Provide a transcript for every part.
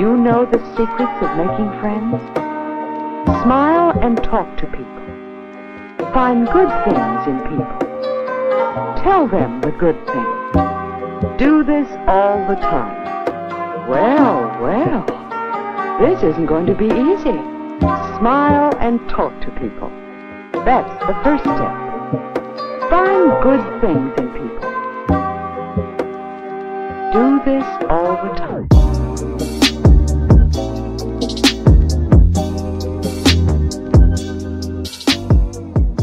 You know the secrets of making friends? Smile and talk to people. Find good things in people. Tell them the good things. Do this all the time. Well, well, this isn't going to be easy. Smile and talk to people. That's the first step. Find good things in people. Do this all the time.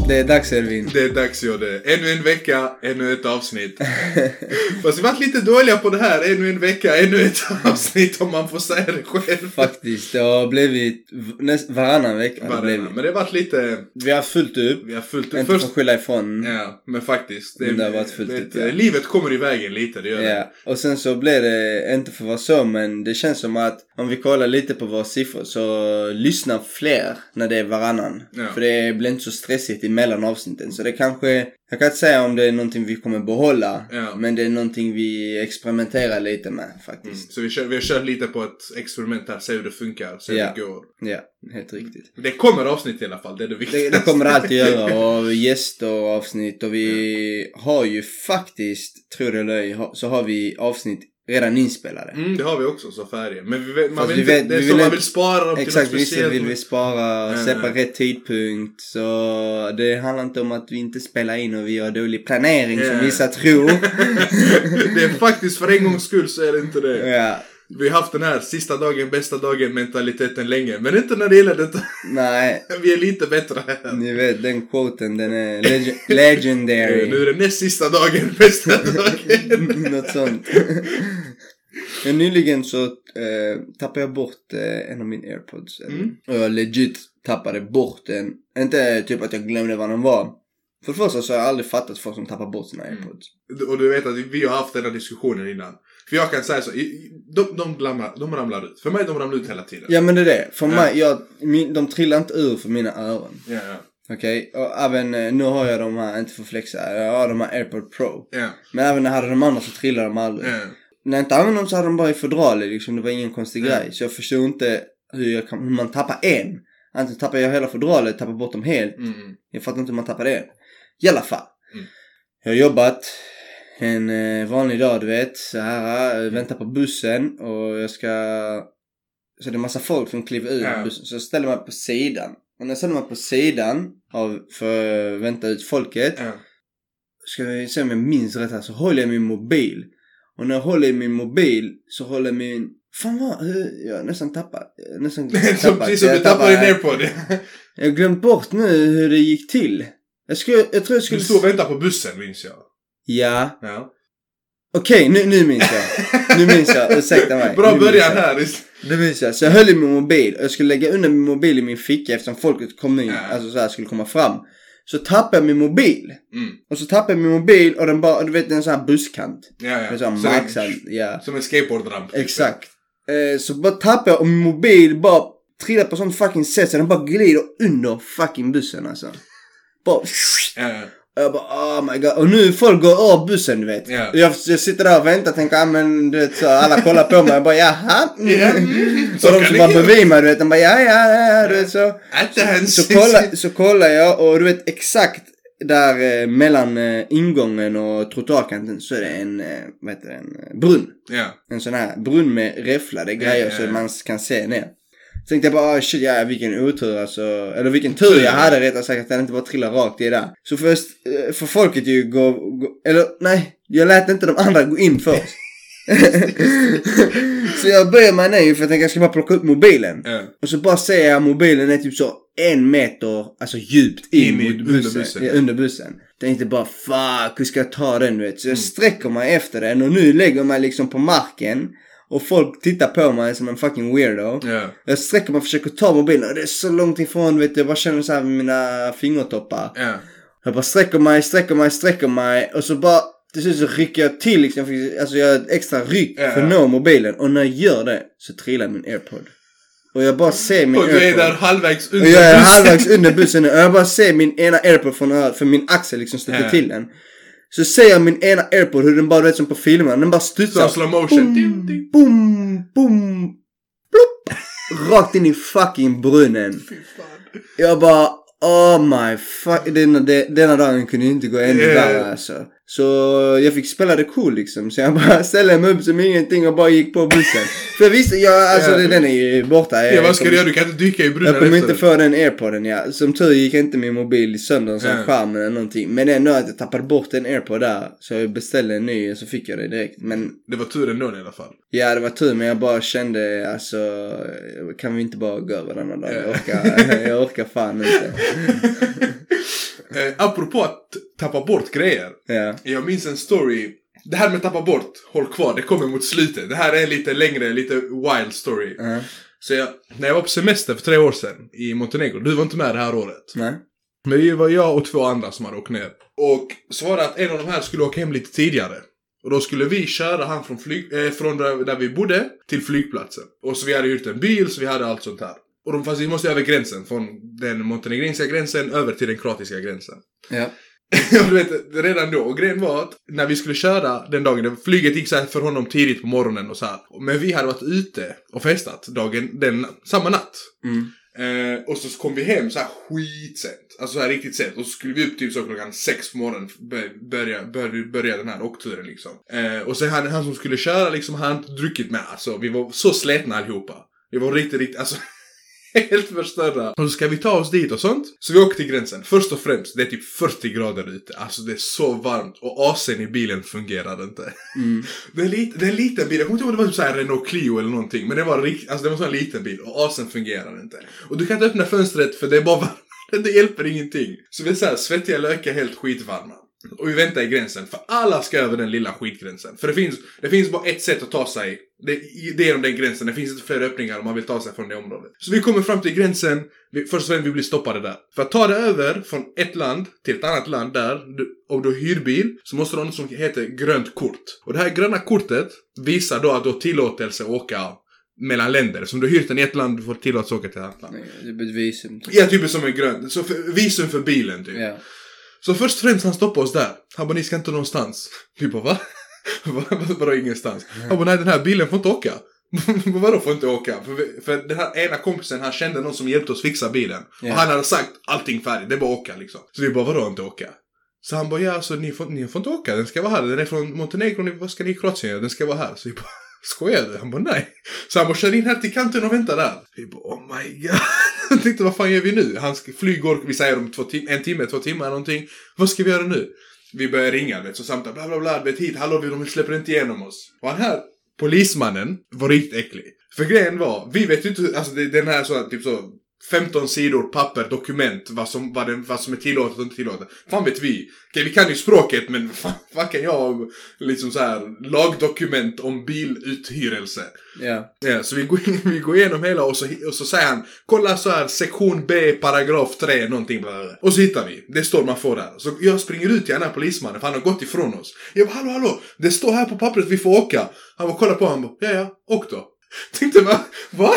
Det är dags Elvin. Det är dags det. Ännu en vecka, ännu ett avsnitt. Fast vi varit lite dåliga på det här. Ännu en vecka, ännu ett avsnitt om man får säga det själv. Faktiskt, det har blivit näst, varannan vecka. det Varannan. blivit. Men det har varit lite... Vi har fullt upp. Vi har fullt Inte upp. för Först... skylla ifrån. Ja, men faktiskt. Men det har varit fullt upp, ja. Livet kommer i vägen lite, det gör det. Ja, och sen så blev det, inte för att vara så, men det känns som att om vi kollar lite på våra siffror så lyssnar fler när det är varannan. Ja. För det blir inte så stressigt emellan avsnitten. Så det kanske, jag kan inte säga om det är någonting vi kommer behålla, Ja. men det är någonting vi experimenterar lite med Mm. faktiskt. Så vi, kör, vi har kört lite på ett experiment här, se hur det funkar, se hur Ja. det går. Ja, helt riktigt. Det kommer avsnitt i alla fall, det är det Det, viktigaste. det kommer det alltid göra och gäster och avsnitt och vi har ju faktiskt, tror det eller ej, så har vi avsnitt redan inspelade. Mm, det har vi också, så färger. Men vi vet, man Fast vill vi vet- det är vi vill man vill spara dem Exakt, till vissa vill vi spara, släppa ja. rätt tidpunkt. Så det handlar inte om att vi inte spelar in och vi har dålig planering som Ja. vissa tror. det är faktiskt, för en gångs skull så är det inte det. ja, Vi har haft den här sista dagen, bästa dagen mentaliteten länge. Men inte när det gäller detta. nej, Vi är lite bättre här. ni vet den quoten, den är leg- legendary. Nu är det näst sista dagen, bästa dagen. Något sånt. Men nyligen så eh, tappade jag bort eh, en av mina airpods. Mm. Och jag legit tappade bort den. Inte typ att jag glömde var den var. För det första så har jag aldrig fattat folk som tappar bort sina Mm. airpods. Och du vet att vi har haft den här diskussionen innan. För jag kan säga så, de, de, ramlar, de ramlar ut. För mig de ramlar ut hela tiden. Ja men det är det. För Ja. mig, jag, min, de trillar inte ur för mina öron. Ja, ja. Okej? Och även, eh, nu har jag de här, inte för flexa, jag har de här airpod pro. Ja, Men även när jag hade de andra så trillade de aldrig. ja. När jag inte använde dem så hade de bara i fodralet liksom, det var ingen konstig Ja. grej. Så jag förstod inte hur, jag kan, hur man tappar en. Antingen tappar jag hela fodralet, tappar bort dem helt. Mm. Jag fattar inte hur man tappar det. I alla fall. Mm. Jag har jobbat en eh, vanlig dag du vet, så här, eh, väntar på bussen och jag ska... Så det är massa folk som kliver ur Ja. bussen. Så jag ställer mig på sidan. Och när jag ställer mig på sidan av, för att vänta ut folket. Ja. Ska vi se om jag minns rätt här, så håller jag min mobil. Och när jag håller i min mobil så håller min... Fan vad, jag har nästan tappat. jag Nästan Som, tappat. precis som du tappade din airpod. Jag har glömt bort nu hur det gick till. Jag, skulle, jag tror jag Du skulle... stod och väntade på bussen minns jag. Ja. Ja. Okej, nu, nu minns jag. Nu minns jag, ursäkta mig. Bra Nu början här. Nu minns jag. Så jag höll i min mobil och jag skulle lägga undan min mobil i min ficka eftersom folket kom in, Ja. alltså så här skulle komma fram. Så tappade jag min mobil. Mm. Och så tappade jag min mobil och den bara, du vet en sån här busskant. Ja, ja. En sån en- maxad, ja. Som en skateboardramp. Exakt. Eh, så bara tappade jag och min mobil bara trillar på sånt fucking sätt så den bara glider under fucking bussen alltså. Bara Ja, ja. Och jag bara oh my god. Och nu folk går av bussen du vet. Ja. Jag, jag sitter där och väntar och tänker ah, men du vet så alla kollar på mig. Jag bara jaha. Ja, mm. Så Så de som var bredvid mig du vet. De bara ja ja ja. Du vet så. Ens. Så kollar, så kollar jag och du vet exakt där eh, mellan eh, ingången och trottoarkanten så är det en, eh, vad heter det, en eh, brunn. Ja. En sån här brunn med räfflade grejer ja, ja. så man kan se ner. Så tänkte jag bara, oh, shit, ja, vilken otur alltså. Eller vilken tur jag ja. hade rättare sagt att den inte bara trillade rakt i där. Så först, eh, för folket ju gå, gå, eller nej, jag lät inte de andra gå in först. så jag böjer mig ner för jag tänkte jag ska bara plocka upp mobilen. Ja. Och så bara ser jag mobilen är typ så en meter, alltså djupt in, In mot under bussen. bussen. Ja, under bussen. Tänkte bara fuck, hur ska jag ta den du vet? Så jag Mm. sträcker mig efter den och nu lägger jag mig liksom på marken. Och folk tittar på mig som en fucking weirdo. Ja. Jag sträcker mig och försöker ta mobilen och det är så långt ifrån vet du. Jag bara känner så här med mina fingertoppar. Ja. Jag bara sträcker mig, sträcker mig, sträcker mig och så bara till slut så rycker jag till liksom. Alltså jag gör ett extra ryck Ja. för att nå mobilen. Och när jag gör det så trillar min airpod. Och jag bara ser min Och du är airpod. där halvvägs Och under jag är bussen. halvvägs under bussen och jag bara ser min ena airpod från örat för min axel liksom stötte till den. Så ser jag min ena airpod hur den bara du vet som på filmerna, den bara studsar. slow motion. Ding. Boom, boom, rakt in i fucking brunnen. Jag bara, oh my fuck. Denna, de- denna dagen kunde inte gå ännu Yeah. värre alltså. Så jag fick spela det cool liksom. Så jag bara ställde mig upp som ingenting och bara gick på bussen. För jag visste, jag, alltså Yeah. den är ju borta. Ja, Jag vad ska du göra? Du kan inte dyka i brunnen Jag kommer inte få den airpodden ja. Som tur gick inte min mobil sönder sån Ja. skärm eller någonting. Men ändå att jag tappade bort en airpod där. Så jag beställde en ny och så fick jag det direkt. Men Det var tur ändå i alla fall. ja det var tur men jag bara kände alltså. Kan vi inte bara gå över denna dag? Jag Ja. orkar, jag orkar fan inte. eh, apropå att tappa bort grejer. Ja. Jag minns en story. Det här med tappa bort, håll kvar, det kommer mot slutet. Det här är en lite längre, lite wild story. Ja. Så jag, när jag var på semester för tre år sedan i Montenegro, du var inte med det här året. Nej. Men det var jag och två andra som hade åkt ner. Och så var det att en av de här skulle åka hem lite tidigare. Och då skulle vi köra han från, flyg, eh, från där, där vi bodde till flygplatsen. Och så vi hade hyrt en bil, så vi hade allt sånt här. Och de, fast vi måste över gränsen, från den montenegrinska gränsen över till den kroatiska gränsen. Ja. du vet, redan då. Och grejen var att när vi skulle köra den dagen, flyget gick så här för honom tidigt på morgonen och så här. Men vi hade varit ute och festat dagen, den, samma natt. Mm. Eh, och så kom vi hem så här skitsent. Alltså så här riktigt sent. Och så skulle vi upp typ så klockan sex på morgonen. bör- Börja, börja, börja den här åkturen liksom. Eh, och sen han, han som skulle köra liksom, han hade inte druckit med. Alltså vi var så slätna allihopa. Vi var riktigt, riktigt, alltså. Helt förstörda. Och så ska vi ta oss dit och sånt. Så vi åker till gränsen. Först och främst, det är typ 40 grader ute. Alltså det är så varmt. Och AC'n i bilen fungerar inte. Mm. Det är, en liten bil, jag kommer inte ihåg om det var typ så här Renault Clio eller någonting. Men det var, alltså det var en sån här liten bil och AC'n fungerar inte. Och du kan inte öppna fönstret för det är bara varmt. Det hjälper ingenting. Så vi är så här svettiga lökar helt skitvarma. Och vi väntar i gränsen, för alla ska över den lilla skitgränsen. För det finns, det finns bara ett sätt att ta sig. Det, det är genom den gränsen, det finns inte fler öppningar om man vill ta sig från det området. Så vi kommer fram till gränsen, vi, först och främst vi blir stoppade där. För att ta dig över från ett land till ett annat land där, om du hyr bil, så måste du ha något som heter grönt kort. Och det här gröna kortet visar då att du har tillåtelse att åka mellan länder. Så om du har hyrt den i ett land, du får tillåtelse att åka till ett annat land. Nej, Det ett visum. Ja, typ som en grön, så för, visum för bilen typ. Ja. Så först och främst han stoppade oss där. Han bara, ni ska inte någonstans. Vi bara, va? Va- va- Vadå ingenstans? Han bara, nej den här bilen får inte åka. Vadå får inte åka? För, vi- för den här ena kompisen, han kände någon som hjälpte oss fixa bilen. Ja. Och han hade sagt allting färdigt, det är bara att åka liksom. Så vi bara, vadå inte åka? Så han bara, ja alltså ni får, ni får inte åka, den ska vara här. Den är från Montenegro, vad ska ni i Kroatien göra? Den ska vara här. Så vi bara, skojar du? Han bara, nej. Så han bara, kör in här till kanten och väntar där. Vi bara, oh my god. Jag tänkte, vad fan gör vi nu? Han ska vi säger om två tim- en timme, två timmar någonting. Vad ska vi göra nu? Vi börjar ringa, vet, så samtal, bla bla bla, vet hit, hallå, de släpper inte igenom oss. Och han här, polismannen, var riktigt äcklig. För grejen var, vi vet ju inte, alltså den här så, typ så, 15 sidor papper, dokument, vad som, vad, den, vad som är tillåtet och inte tillåtet. Fan vet vi. Okej, vi kan ju språket, men fan, vad kan jag om liksom så här lagdokument om biluthyrelse? Ja. Ja, så vi går, vi går igenom hela och så, och så säger han Kolla så här, sektion B, paragraf 3, någonting bla, bla, bla. Och så hittar vi. Det står man får där. Så jag springer ut till den här polismannen, för han har gått ifrån oss. Jag bara, hallå, hallå! Det står här på pappret, vi får åka. Han bara, kolla på han bara, ja, ja, åk då. Tänkte va? Va?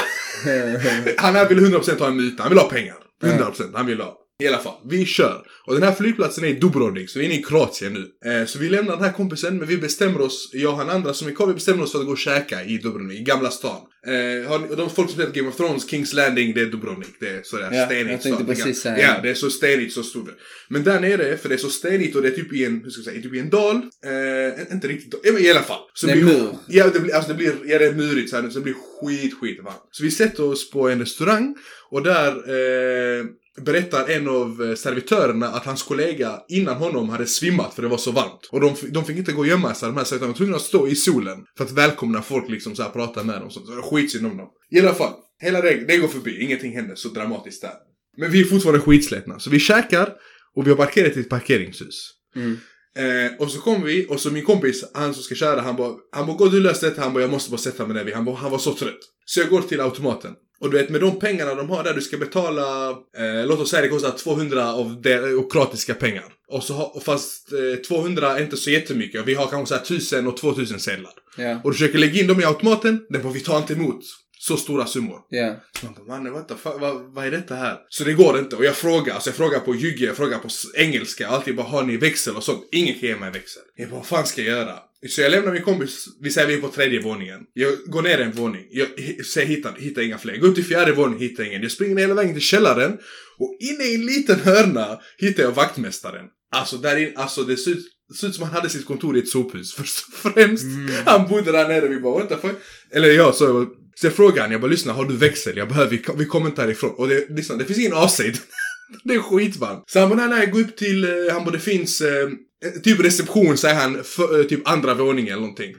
Han här vill 100% ha en muta, han vill ha pengar. 100% han vill ha. I alla fall, vi kör. Och den här flygplatsen är i Dubrovnik, så vi är inne i Kroatien nu. Eh, så vi lämnar den här kompisen, men vi bestämmer oss, jag och han andra som är kvar, vi bestämmer oss för att gå och käka i Dubrovnik, i Gamla stan. Eh, de folk som spelat Game of Thrones, Kings Landing, det är Dubrovnik. Det är sådär Ja, stenigt. jag tänkte precis säga Ja, det. är så stenigt, så stort. Men där nere, för det är så stenigt och det är typ i en, hur ska jag säga, typ i en dal. Eh, inte riktigt, i alla fall. Så Det är mur. Ja, det blir, alltså det blir, ja det är murigt så här, så det blir skit, skit varmt. Så vi sätter oss på en restaurang och där eh, berättar en av eh, servitörerna att hans kollega innan honom hade svimmat för det var så varmt. Och de, de fick inte gå och gömma sig, de här servitörerna. De var tvungna att stå i solen för att välkomna folk liksom så här, prata med dem. Så var skitsynd om dem. I alla fall, hela det, det går förbi, ingenting händer så dramatiskt där. Men vi är fortfarande skitslätna, så vi käkar och vi har parkerat i ett parkeringshus. Mm. Eh, och så kom vi, och så min kompis, han som ska köra, han bara, han bara, gå du lös detta, han bara, jag måste bara sätta mig ner. Han, bara, han var så trött. Så jag går till automaten. Och du vet, med de pengarna de har där, du ska betala, eh, låt oss säga det kostar 200 av kroatiska pengar. Och så har, fast eh, 200 är inte så jättemycket, vi har kanske så här 1000 och 2000 sedlar. Ja. Och du försöker lägga in dem i automaten, den bara, vi tar inte emot. Så stora summor. Ja. Så man bara, mannen what the fuck, vad, vad är detta här? Så det går inte. Och jag frågar, alltså jag frågar på jugge, jag frågar på engelska. Alltid bara, har ni växel och sånt? Ingen kan ge mig växel. Jag bara, vad fan ska jag göra? Så jag lämnar min kompis, vi säger vi är på tredje våningen. Jag går ner en våning. Jag säger hittar, hittar inga fler. Går upp till fjärde våningen, hittar ingen. Jag springer hela vägen till källaren. Och inne i en liten hörna hittar jag vaktmästaren. Alltså där in, alltså det ser ut, det ser ut som han hade sitt kontor i ett sophus först och främst. Han bodde där nere, vi bara what the fuck? Eller jag så jag så jag frågade han, jag bara lyssna, har du växel? Jag behöver, vi, vi kommer inte härifrån. Och det, lyssna, det finns ingen AC. det är skitvarmt. Så han bara, nej nej, gå upp till, eh, han bara, det finns, eh, eh, typ reception säger han, för, eh, typ andra våningen eller någonting.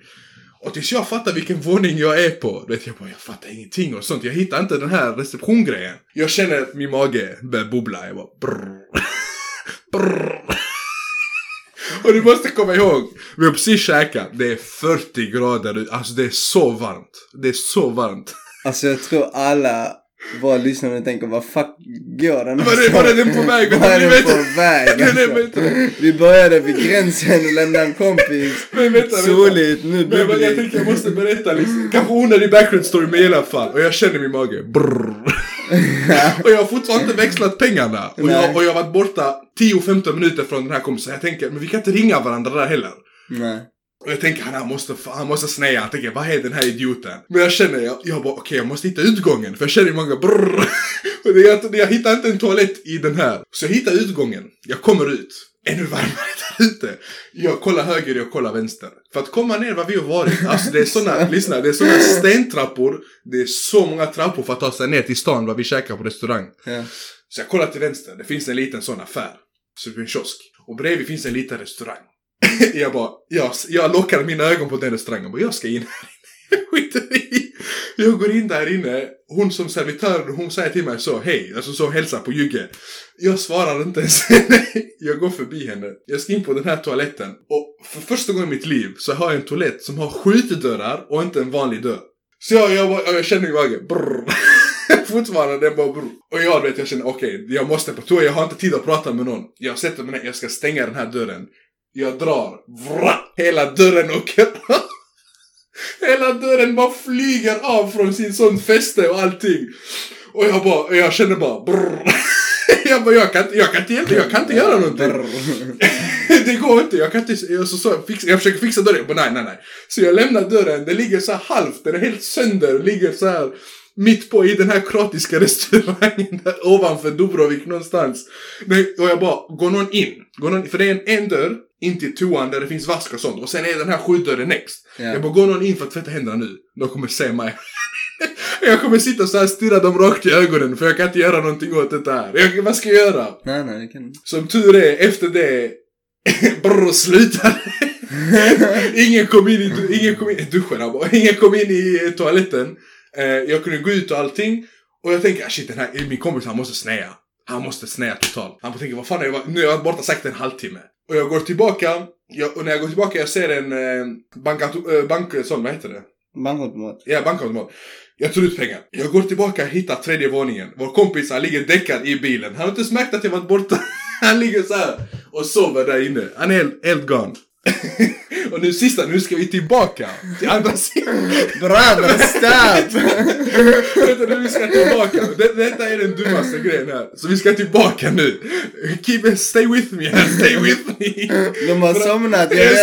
Och tills jag fattar vilken våning jag är på, du vet jag bara, jag fattar ingenting och sånt. Jag hittar inte den här receptiongrejen. Jag känner att min mage börjar bubbla, jag bara brrr. brrr. Och du måste komma ihåg, vi har precis käkat, det är 40 grader ute, alltså det är så varmt. Det är så varmt. Alltså jag tror alla våra lyssnare tänker vad fuck gör den Var är- var är den på väg? Var är den på väg? Alltså. Vi började vid gränsen och lämnade en kompis. Men vänta. Soligt, nu Men, men jag tänker jag måste berätta liksom, kanske onödig background story men i alla fall. Och jag känner min mage, brrr. och jag har fortfarande inte växlat pengarna. Och jag, och jag har varit borta 10-15 minuter från den här kompisen. Jag tänker, men vi kan inte ringa varandra där heller. Nej. Och jag tänker han, måste, han måste snäja. Han tänker vad är den här idioten? Men jag känner, jag, jag bara okej jag måste hitta utgången. För jag känner många brrr. Och jag, jag hittar inte en toalett i den här. Så jag hittar utgången. Jag kommer ut. Ännu varmare där ute. Jag kollar höger, jag kollar vänster. För att komma ner var vi har varit. Alltså det är såna, lyssna, det är såna stentrappor. Det är så många trappor för att ta sig ner till stan var vi käkar på restaurang. Ja. Så jag kollar till vänster, det finns en liten sån affär. Så det är en kiosk. Och bredvid finns en liten restaurang. jag bara, jag, jag lockar mina ögon på den restaurangen. Jag bara, jag ska in här skiter i. Jag går in där inne. Hon som servitör, hon säger till mig så, hej. Alltså så hälsa på Jugge. Jag svarar inte ens. Nej, jag går förbi henne. Jag ska in på den här toaletten. Och för första gången i mitt liv så har jag en toalett som har skjutdörrar och inte en vanlig dörr. Så jag, jag, jag, jag känner i magen, brrr. Fortfarande, den bara brrr. Och jag vet, jag känner okej, jag måste på toa, jag har inte tid att prata med någon. Jag sätter mig ner, jag ska stänga den här dörren. Jag drar, vrra! hela dörren åker. Hela dörren bara flyger av från sin sån fäste och allting. Och jag bara, jag känner bara brrr. Jag bara, jag kan jag kan inte hjälpa, jag kan inte göra någonting. Det går inte, jag kan inte, jag, så, så, fixa, jag försöker fixa dörren, jag bara, nej, nej, nej. Så jag lämnar dörren, den ligger så här halvt, den är helt sönder, ligger så här mitt på i den här kroatiska restaurangen där ovanför Dubrovik någonstans. Och jag bara, går någon in? Går någon, för det är en, en dörr in till toan där det finns vask och sånt och sen är den här skjutdörren next. Ja. Jag bara, går någon in för att tvätta händerna nu? De kommer se mig. jag kommer sitta så här stirra dem rakt i ögonen för jag kan inte göra någonting åt det här. Jag, vad ska jag göra? Nej, nej, det kan Som tur är, efter det brr, slutade. ingen kom in i, ingen kom in i duschen, bara. ingen kom in i eh, toaletten. Eh, jag kunde gå ut och allting. Och jag tänker, ah, shit den här, min kompis han måste snäa. Han måste snäa totalt. Han tänker, vad fan är jag, nu har jag varit borta säkert en halvtimme. Och jag går tillbaka, jag, och när jag går tillbaka jag ser en eh, bankauto, eh, bank, sån, vad heter det? Bankautomat. Ja, bankautomat. Jag tar ut pengar. Jag går tillbaka, hittar tredje våningen. Vår kompis han ligger däckad i bilen. Han har inte märkt att jag varit borta. Han ligger så här och sover där inne. Han är helt, helt gone. och nu sista, nu ska vi tillbaka till andra sidan. Brother, stop! Vänta nu, vi ska tillbaka. Det, detta är den dummaste grejen här. Så vi ska tillbaka nu. Keep, stay with me här, stay with me. De har somnat. Yes.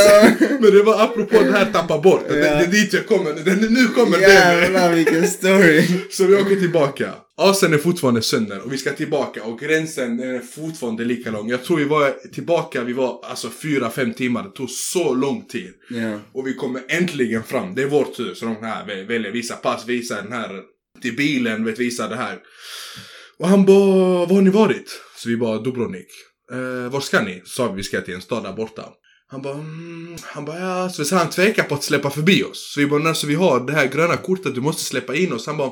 Men det var apropå det här tappa bort. Det, det är dit jag kommer. Det, nu kommer det. Jävlar vilken story. Så vi åker tillbaka. Asen är fortfarande sönder och vi ska tillbaka och gränsen är fortfarande lika lång. Jag tror vi var tillbaka, vi var alltså fyra fem timmar. Det tog så lång tid. Ja. Och vi kommer äntligen fram. Det är vår tur. Så de här vä- väljer visa pass, visa den här till bilen, vet visa det här. Och han bara, var har ni varit? Så vi bara, Dubrovnik. Eh, var ska ni? Sa vi, vi ska till en stad där borta. Han bara, mm, han bara, ja. Så han tvekar på att släppa förbi oss. Så vi bara, när så vi har det här gröna kortet, du måste släppa in oss. Han bara,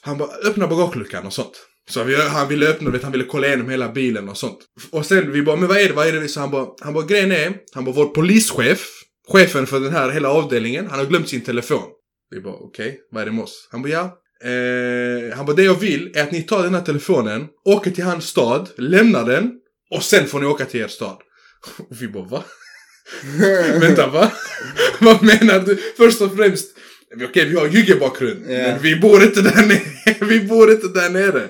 han bara, öppna bagageluckan och sånt. Så vi, han ville öppna, vet, han ville kolla igenom hela bilen och sånt. Och sen vi bara, men vad är det, vad är det? Så han bara, han bara, grejen är, han bara, vår polischef, chefen för den här hela avdelningen, han har glömt sin telefon. Vi bara, okej, vad är det med oss? Han bara, ja. Eh, han bara, det jag vill är att ni tar den här telefonen, åker till hans stad, lämnar den och sen får ni åka till er stad. Och vi bara, va? Vänta, va? Vad menar du? Först och främst, Okej, vi har Hygge-bakgrund. Ja. Men vi bor inte där nere. vi bor inte där nere.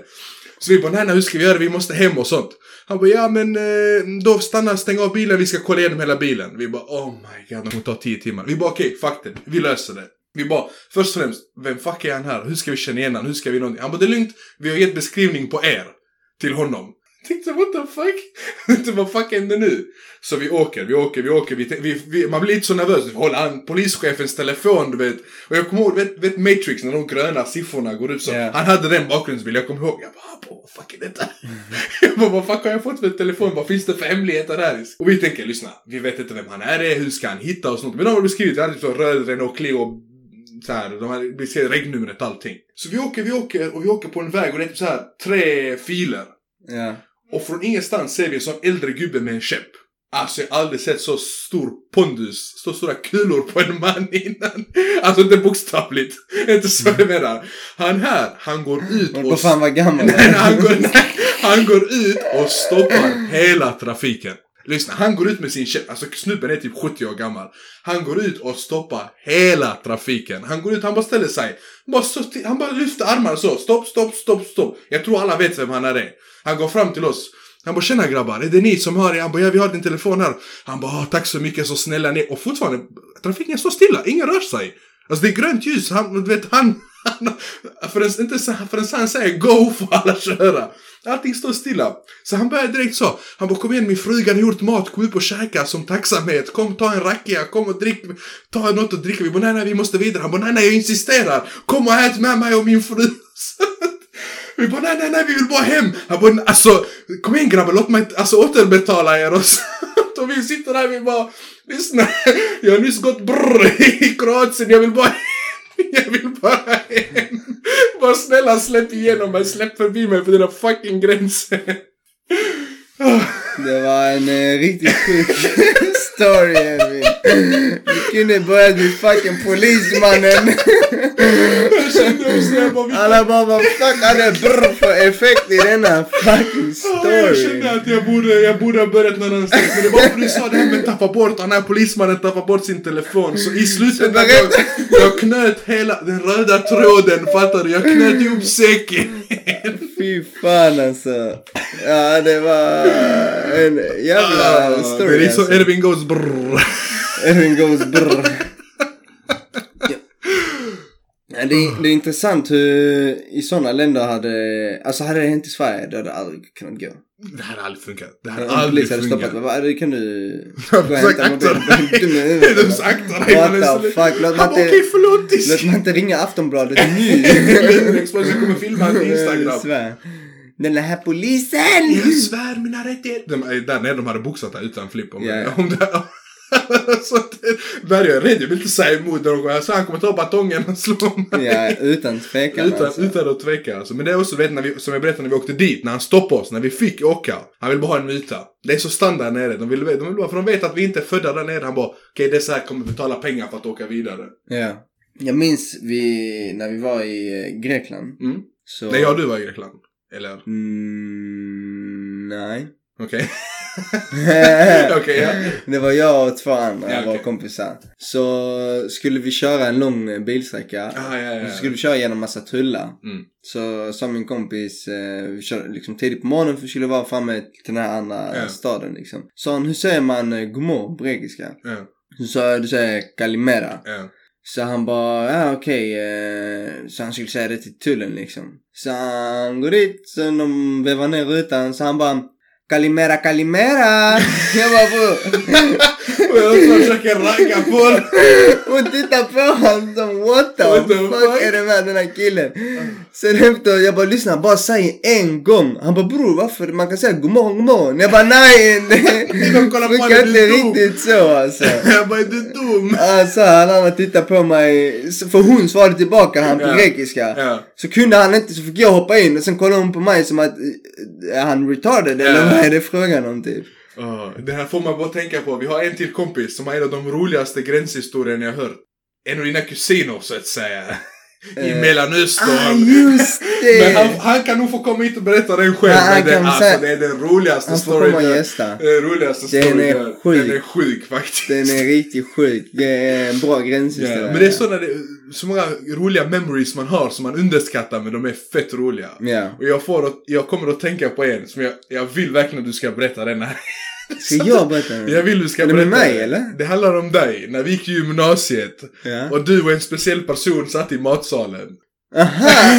Så vi bara, nej, nej, hur ska vi göra? Vi måste hem och sånt. Han bara, ja men eh, då stanna, stäng av bilen, vi ska kolla igenom hela bilen. Vi bara, oh my god, det kommer ta tio timmar. Vi bara, okej, fuck det, vi löser det. Vi bara, först och främst, vem fuck är han här? Hur ska vi känna igen honom? Hur ska vi någonting? Han bara, det är lugnt, vi har gett beskrivning på er. Till honom. Tänkte, what the fuck? Vad fuck händer nu? Så vi åker, vi åker, vi åker. Vi, vi, vi, man blir lite så nervös. Vi håller an polischefens telefon, du vet. Och jag kommer ihåg, vet, vet Matrix, när de gröna siffrorna går ut så. Ja. Han hade den bakgrundsbilden, jag kommer ihåg. Jag bara, "Abo, vad fuck är detta? jag bara, vad fuck har jag fått för telefon? Vad finns det för hemligheter här? Och vi tänker, lyssna, vi vet inte vem han är, hur ska han hitta oss? något. Men de har beskrivit, det är typ så röd Renault Clio så här, de har beskrivit regnumret allting. Så vi åker, vi åker och vi åker på en väg och det är typ så här tre filer. Ja. Och från ingenstans ser vi en sån äldre gubbe med en käpp. Alltså jag har aldrig sett så stor pondus, så stora kulor på en man innan. Alltså inte bokstavligt. Inte så jag menar. Han här, han går ut Och vad fan var gammal? Nej, han, går, nej, han går ut och stoppar hela trafiken. Lyssna, han går ut med sin käpp. Alltså snubben är typ 70 år gammal. Han går ut och stoppar hela trafiken. Han går ut, han bara ställer sig. Bara så, han bara lyfter armarna så. Stopp, stopp, stopp, stopp. Jag tror alla vet vem han är. Han går fram till oss. Han bara tjena grabbar, är det ni som har det? Han bara ja vi har din telefon här. Han bara ah, tack så mycket, så snälla ni. Och fortfarande, trafiken står stilla, ingen rör sig. Alltså det är grönt ljus, han, du vet han förrän, inte, förrän han säger go får alla köra. Allting står stilla. Så han börjar direkt så. Han bara kom igen min fruga har gjort mat, kom upp och käka som tacksamhet. Kom ta en rakia, kom och drick, ta något att dricka. Vi bara nej nej vi måste vidare. Han bara nej nej jag insisterar. Kom och ät med mig och min fru. Vi bara nej nej nej vi vill bara hem. Han bara alltså kom igen grabbar låt mig alltså återbetala er och så. Och vi sitter där vi bara lyssna. Jag har nyss gått brrr i Kroatien jag vill bara jag vill bara hem. Bara snälla släpp igenom mig, släpp förbi mig för dina fucking gränser. Det var en eh, riktigt sjuk story Evin. Du kunde börjat med fucking polismannen. Alla bara vad fuck hade brr för effekt i denna fucking Ja, jag story. kände att jag borde, jag borde ha börjat någon annanstans. Men det var för du sa det här med tappa bort, han här polismannen tappar bort sin telefon. Så i slutet Så jag, jag knöt hela den röda tråden, fattar du? Jag knöt ihop säcken. Fy fan alltså. Ja det var en jävla story Det är liksom alltså. Edvin goes brrr. Edvin goes brr. Ja. Ja, det, är, det är intressant hur i sådana länder hade, alltså hade det hänt i Sverige då hade det aldrig kunnat gå. Det här har aldrig funkat. Det här har aldrig polis hade stoppat funkat. mig, vad kan du Jag gå och hämta mobilen? Du måste akta dig. What man är the så- fuck, låt bara inte- okej förlåt. Låt disk." mig inte ringa Aftonbladet nu. Expressen kommer filma på Instagram. Svär. Den här polisen! Jag svär mina rättigheter. Där nere de hade boxat där utan flipp. Om, ja. om det, så det, är jag rädd. Jag vill inte säga emot när går. Så han kommer ta batongen och slå mig. Ja, utan tvekan Utan, alltså. utan att tveka alltså. Men det är också, vet, när vi, som jag berättade när vi åkte dit, när han stoppade oss, när vi fick åka. Han vill bara ha en muta. Det är så standard nere. De vill, de vill bara, för de vet att vi inte är födda där nere. Han bara, okej det är så här, kommer betala pengar för att åka vidare. Ja. Jag minns vi, när vi var i eh, Grekland. Mm. Så... Nej, jag och du var i Grekland. Eller? Mm, nej. Okej. Okej, ja. Det var jag och två andra, Ja, våra okej. kompisar. Så skulle vi köra en lång bilsträcka. Ah, ja, Och så skulle vi köra genom massa tullar. Mm. Så sa min kompis, eh, vi körde liksom tidigt på morgonen för vi skulle vara framme till den här andra staden liksom. Sa han, hur säger man eh, godmorgon på grekiska? Så sa jag, du säger kalimera. Så han bara, ja okej. Eh, så han skulle säga det till tullen liksom. Så han går dit, så de vevar ner rutan, så han bara Kalimera, kalimera! Och jag försöker ragga på det. Hon tittar på honom som what the, What the fuck, fuck? är det med den här killen? Sen efter, jag bara lyssna, bara säg en gång. Han bara bror varför? Man kan säga godmorgon, godmorgon. Jag bara nej, det De kollar på inte riktigt så alltså. Jag bara, är du dum? Alltså han andra tittade på mig, för hon svarade tillbaka han på grekiska. Ja. Så kunde han inte så fick jag hoppa in och sen kollade hon på mig som att eh, är han retarded eller vad är det frågan om typ? Ah, det här får man bara tänka på. Vi har en till kompis som har en av de roligaste gränshistorierna jag hört. En av dina kusiner så att säga. i Eh, Mellanöstern. Ah, just det! Men han, han kan nog få komma hit och berätta den själv. Han men det, kan alltså, säga- det är den roligaste Han får storyn. komma och gästa. Den roligaste Den storyn. är sjuk. Den är sjuk faktiskt. Den är riktigt sjuk. Det är en bra gränslista. Ja, där. men det är så när det så många roliga memories man har som man underskattar men de är fett roliga. Ja. Och jag, får, jag kommer att tänka på en som jag, jag vill verkligen att du ska berätta den här. Ska jag berätta den? Jag vill du ska Är det berätta med mig, eller? Det handlar om dig, när vi gick i gymnasiet. Ja. Och du och en speciell person satt i matsalen. Aha!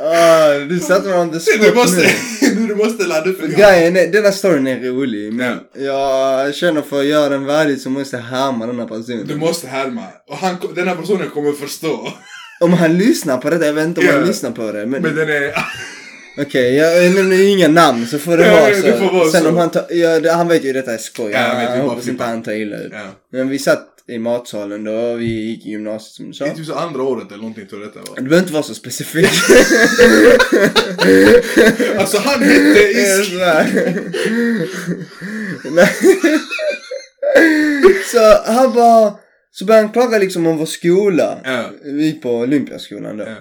Ah, du satte mig on the spot Du måste, nu. du måste ladda upp en Grejen är, denna storyn är rolig men jag känner för att göra den värdig så måste jag härma denna personen. Du måste härma. Och han, den här personen kommer förstå. Om han lyssnar på det, jag vet inte om Ja. han lyssnar på det men, Men den är... okej jag nämner ju inga namn så får det vara så. det får vara Sen så. om han tar, ja, han vet ju detta är skoj. Ja, jag bara hoppas inte han tar illa ut. Ja. Men vi satt i matsalen då, vi gick i gymnasiet som du sa. Det är typ så andra året eller någonting tror jag detta var. Du behöver inte vara så specifik. Alltså han hette Isk. Så han bara, så började han klaga liksom om vår skola. Ja. Vi gick på Olympiaskolan då. Ja.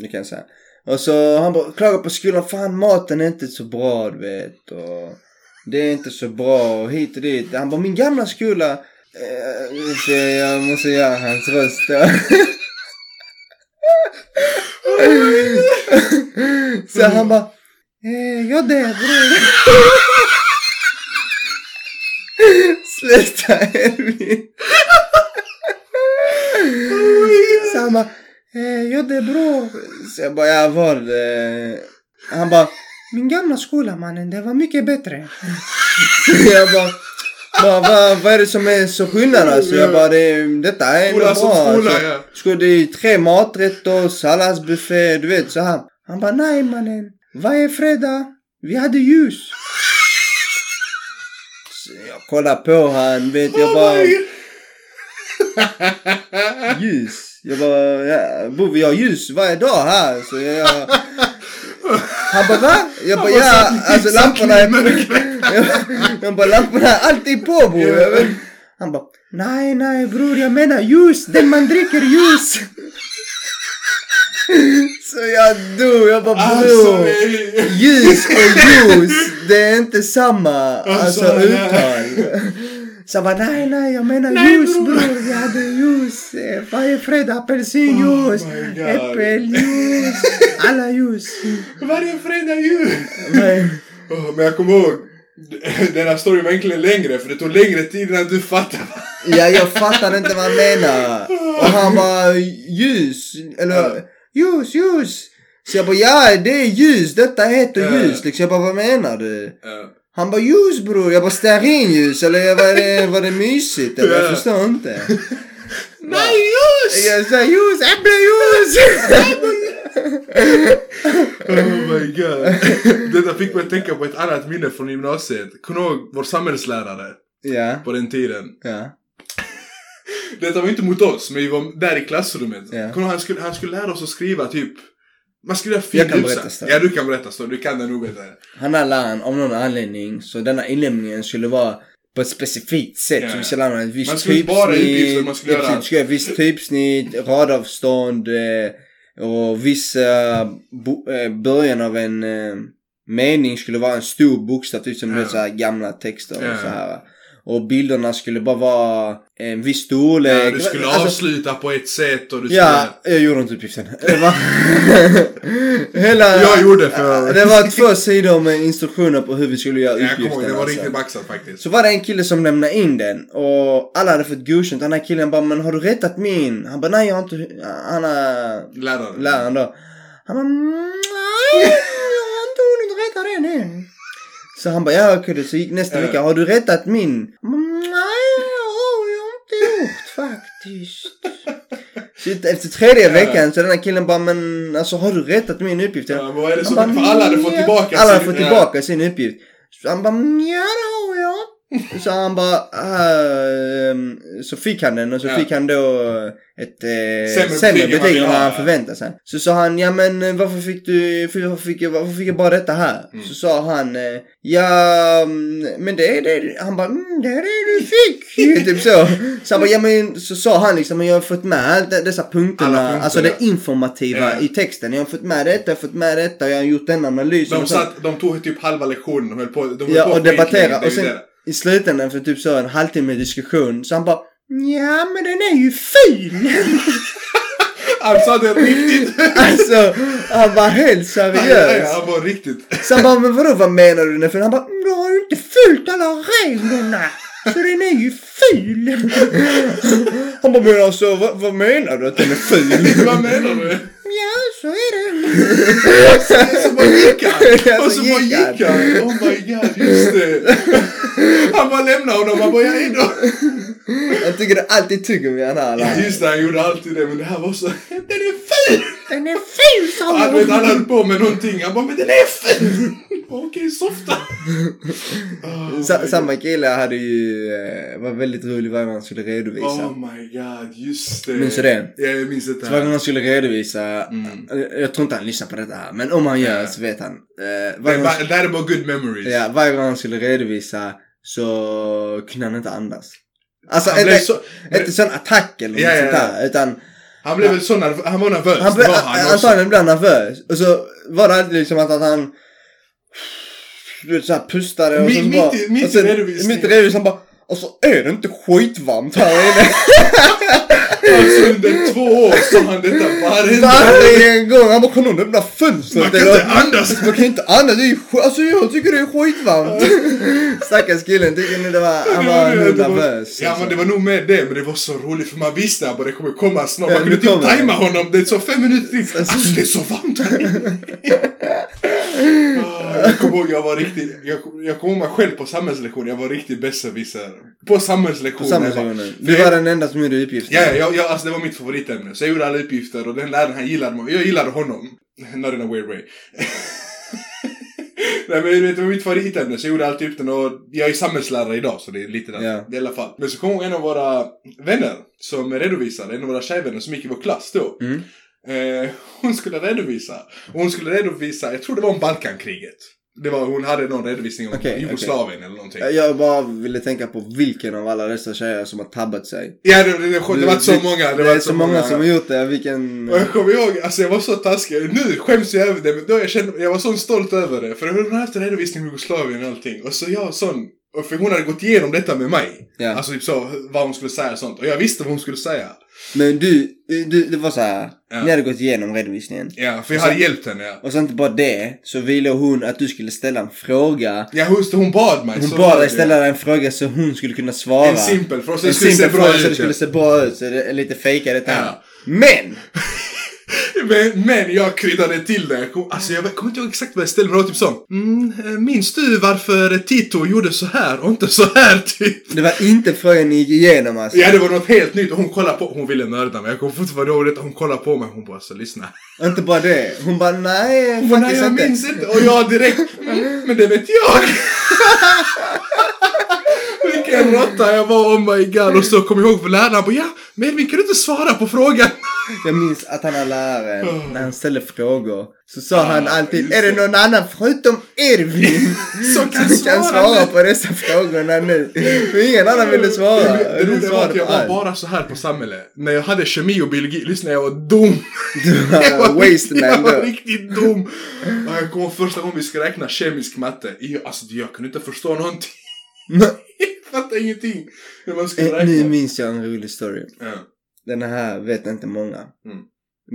Det kan jag säga. Och så han bara klagar på skolan, fan maten är inte så bra du vet. Och det är inte så bra och hit och dit. Han bara, min gamla skola. Eh, så jag måste göra hans röst. Så han bara, eh, ja det bror. Sluta Elvin. Så han bara, eh, ja det är bra. Så jag bara, ja var det? Han bara, min gamla skola mannen, det var mycket bättre. Så jag bara, vad, vad, vad är det som är så skillnad alltså? Jag bara, det, detta är ändå Skola som bra. skola, alltså. ja. Ska det är tre maträtter, salladsbuffé, du vet så här. Han bara, nej mannen. Varje fredag, vi hade ljus. Så jag kollar på han, vet jag bara, ljus. Jag bara, ja, bor vi har ljus varje dag här. Så jag, han bara, va? Jag bara, ja, alltså lamporna är jag, bara, lamporna är alltid på bror. Han bara, nej, nej bror, jag menar ljus, den man dricker ljus. Så jag dog, jag bara, Alltså, bror. Ljus och ljus, det är inte samma alltså, Alltså, uttal. Så jag bara, nej nej jag menar Nej, ljus bror. bror, vi hade ljus varje fredag, apelsinjuice, Oh äppeljuice, alla ljus. Varje fredag jul. Men, Åh, Men jag kommer ihåg. Den här storyn var egentligen längre för det tog längre tid innan du fattade. ja, jag fattar inte vad han menar. Och han bara, ljus, eller ljus, ljus. Så jag bara, ja det är ljus, detta heter ljus. Liksom, jag bara, vad menar du? Han bara ljus bror, jag bara stearinljus eller var det, var det mysigt eller? Jag Ja. förstår inte. Nej just! Jag sa ljus, äppleljus! Oh my god. Detta fick mig att tänka på ett annat minne från gymnasiet. Kommer ihåg vår samhällslärare ja, på den tiden? ja, Detta var inte mot oss, men vi var där i klassrummet. Ja. Kommer han, skulle, han skulle lära oss att skriva typ man skulle göra Jag kan finlipsat. berätta storyn. Ja, du kan berätta storyn. Du kan den nog bättre. Läraren av någon anledning så denna inlämningen skulle vara på ett specifikt sätt. Ja. Så vi skulle lära ett visst typsnitt. man skulle göra- ett visst typsnitt, radavstånd eh, och vissa bo, eh, början av en eh, mening skulle vara en stor bokstav, typ som så här gamla texter och så här. Och bilderna skulle bara vara en viss storlek. Ja, du skulle Alltså, avsluta på ett sätt och du skulle... Ja, jag gjorde inte uppgiften. Var... Hela... Jag gjorde för- Det var två sidor med instruktioner på hur vi skulle göra Ja, jag kommer ihåg, uppgiften. det var alltså. riktigt maxat faktiskt. Så var det en kille som lämnade in den och alla hade fått godkänt. Den här killen bara, men har du rättat min? Han bara, nej jag har inte... Han är Lärare. läraren då. Han bara, nej jag har inte hunnit rätta den än. Så han bara, ja okej, så gick nästa vecka, har du rättat min? Bara, nej har jag inte gjort faktiskt. Så efter tredje veckan så den här killen bara, men alltså har du rättat min uppgift? Ja, men vad är det som... bara, För alla hade fått tillbaka Alla hade sin- fått ja. tillbaka sin uppgift. Så han bara, "Mm, ja det har jag. Så han bara, ah, ehm, så fick han den och så Ja. fick han då ett eh, Sämre sämre betyg än vad han förväntade sig. Så sa han, ja men eh, varför fick du, för- varför fick jag, varför fick jag bara detta här? Mm. Så sa han, eh, ja mm, men det är det, han bara, mm, det är det du fick. typ så. Så han bara, ja men så sa han liksom, jag har fått med dessa punkterna, punkter, alltså det informativa Ja. i texten. Jag har fått med detta, jag har fått med detta, jag har gjort den analysen. De, och satt, de tog typ halva lektionen, de höll på, de höll Ja på och skitlänge, debattera det är och ju sen det. I slutändan för typ så en halvtimme diskussion så han bara Ja men den är ju fin! Han sa det riktigt. alltså han var helt seriös. han var riktigt. Så han bara men vadå vad menar du ful? Han bara "Mm, du har ju inte följt alla reglerna. Så den är ju ful. Han bara men alltså vad, vad menar du att den är ful? Vad menar du? Ja så är det. Så bara gick han. Och så bara gick han. Oh my god, just det. Han bara lämnade honom. Han bara, ja hejdå. Jag tycker det alltid tuggummi han har. Ja, just det, han gjorde alltid det. Men det här var så, den är ful. Den är ful sa Han vet, han höll på med någonting. Han bara, men den är ful. Okej, softa. Oh Sa, samma kille hade ju, eh, var väldigt rolig varje gång han skulle redovisa. Oh my god, just det. Minns du det? Ja, jag minns det Så varje gång han skulle redovisa, Mm. Eh, jag tror inte han lyssnar på detta här, men om han gör Ja. så vet han. Eh, Det varje, gång, är bara good memories. ja, varje gång han skulle redovisa så kunde han inte andas. Alltså Han blev inte, så, inte sån attack eller något Ja, ja, sånt där, utan han blev väl så nervös. Han var nervös. han blev var han antagligen ibland nervös. Och så var det alltid liksom att, att han du vet, så här pustade och Mitt- så bara, mitt i och redovisningen. Mitt i redovisningen bara, och så är det inte skitvarmt här inne. Alltså under två år sa han detta varenda Varje gång! Han bara, kan någon öppna fönstret? Man kan eller?" inte andas. Man kan inte andas, det är Alltså jag tycker det är skitvarmt. Stackars killen, tycker ni det var, han var nog nervös. Ja alltså. men det var nog med det, men det var så roligt för man visste att det kommer komma snart. Man kunde typ tajma honom. Det så fem minuter till. Alltså det är så varmt här inne. Ah, Jag kommer ihåg, jag var riktigt, jag, jag kommer ihåg mig själv på samhällslektion, jag var riktigt besserwisser. På På samhällslektionen. jag bara- sekund. Du var den enda som gjorde uppgiften. Ja, ja, ja, ja, alltså det var mitt favoritämne. Så jag gjorde alla uppgifter och den läraren han gillade mig. Jag gillade honom. Not in a weird way. Nej men vet, det var mitt favoritämne så jag gjorde alltid upp den och jag är samhällslärare idag så det är lite där. Ja. I alla fall. Men så kom jag en av våra vänner som redovisade, en av våra tjejvänner som gick i vår klass då. Mm. Eh, hon skulle redovisa. Och hon skulle redovisa, jag tror det var om Balkankriget. Det var, hon hade någon redovisning om Okej, Jugoslavien eller någonting. Jag bara ville tänka på vilken av alla dessa tjejer som har tabbat sig. Ja, det, det, det, det var så många. Det, Det var är så många som har gjort det. Vilken... Och jag kommer ihåg, alltså jag var så taskig. Nu skäms jag över det, men då jag kände, jag var så stolt över det. För hon hade haft en redovisning om Jugoslavien och allting. Och så jag sån, för hon hade gått igenom detta med mig. Ja. Alltså typ så, vad hon skulle säga och sånt. Och jag visste vad hon skulle säga. Men du, du, det var så här. Ja. Ni hade gått igenom redovisningen. Ja, för jag Och hade sen- hjälpt henne. Ja, Och så inte bara det, så ville hon att du skulle ställa en fråga. ja just hon bad mig. Hon bad dig det. ställa en fråga så hon skulle kunna svara. En simpel fråga, så det skulle se bra fråga så det ut. skulle se bra ut. Så det är lite fejkat detta. Ja. Men! Men, men jag kryddade till det. Alltså jag kommer inte ihåg exakt vad jag ställde, var typ så. Mm, eh, minns du varför Tito gjorde så här och inte så här typ? Det var inte frågan ni gick igenom alltså. Ja, det var något helt nytt hon kollade på, hon ville mörda mig. Jag kommer fortfarande ihåg det, hon kollade på mig hon bara så lyssna. Inte bara det. Hon bara nej, Hon bara, nej jag inte. minns inte. Och jag direkt, mm, men det vet jag. Vilken råtta jag var, oh my god. Och så kom jag ihåg för läraren, bara ja, men Edvin kan du inte svara på frågan? Jag minns att han har läraren, Oh. när han ställde frågor, så sa han alltid Är det någon annan förutom Edvin Som kan som kan svara svara nu?" på dessa frågorna nu? Men ingen annan ville svara. Det, roliga var att jag var bara så här på samhället. När jag hade kemi och biologi, lyssna jag var dum. Du var Jag var, wasteman jag var riktigt dum. Och jag kommer första gången vi skulle räkna kemisk matte. Jag, alltså jag kunde inte förstå någonting. Jag fattade ingenting. Hur man skulle Eh, Nu räkna. minns jag en rolig story. Ja. Den här vet inte många. Mm.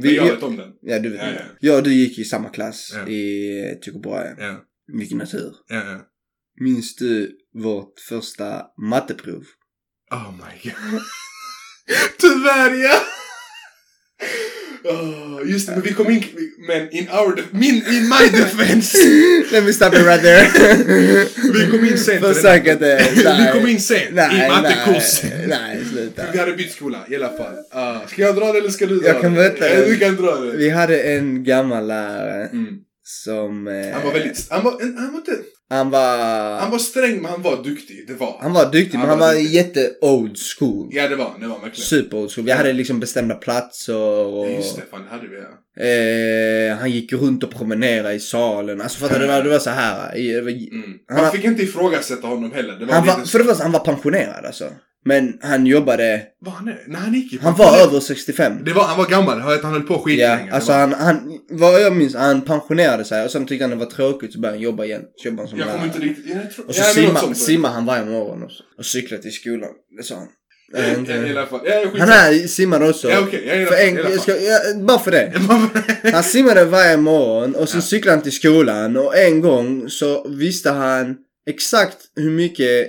Vi, jag vet om den. ja, du vet. Ja, Ja, ja. Jag och du gick i samma klass Ja. i Tycho Brahe. Ja, Mycket natur. ja, ja. Minns du vårt första matteprov? Oh my god. Tyvärr ja! Oh, just det, men vi kom in, men in our, min, in my defense. Let me stop it right there. Vi kom in sent. Försök inte. Vi kom in sent i mattekurs. Nej, nej, sluta. Vi hade bytt skola i alla fall. Uh, ska jag dra det eller ska du dra Jag kan det? berätta det. Du kan dra det. Vi hade en gammal lärare Mm. som... Eh, Han var väldigt, han var, han var inte, Han var... Han var sträng men han var duktig, det var Han var duktig, men Han han var duktig. jätte old school. Ja det var han, det var han verkligen. Super old school. Vi hade liksom bestämda platser och... Ja, Just det, fan det hade vi ja. Eh, han gick runt och promenerade i salen. Alltså fattar du? Det var, det var så här. det var- Mm. Han Man fick inte ifrågasätta honom heller. Det var Han var, för det första, han var pensionerad alltså. Men han jobbade, Var han det? Nej han gick ju han var över 65. Det var, han var gammal, han han höll på Ja, skitlänge. alltså Det var- han, han, vad jag minns, han pensionerade sig och sen tyckte han det var tråkigt så började han jobba igen. Så jobbade han som Jag kommer lärare. inte riktigt... Jag tror, Och så ja, simmar, sånt. simmar han varje morgon också. Och cyklar till skolan. Det sa han. Jag Ja, I inte. alla fall. Ja, skitsamma. Han här simmar också. Ja ja, För en, jag ska, ja, bara för det. Han simmade varje morgon och sen cyklade han till skolan och en gång så visste han exakt hur mycket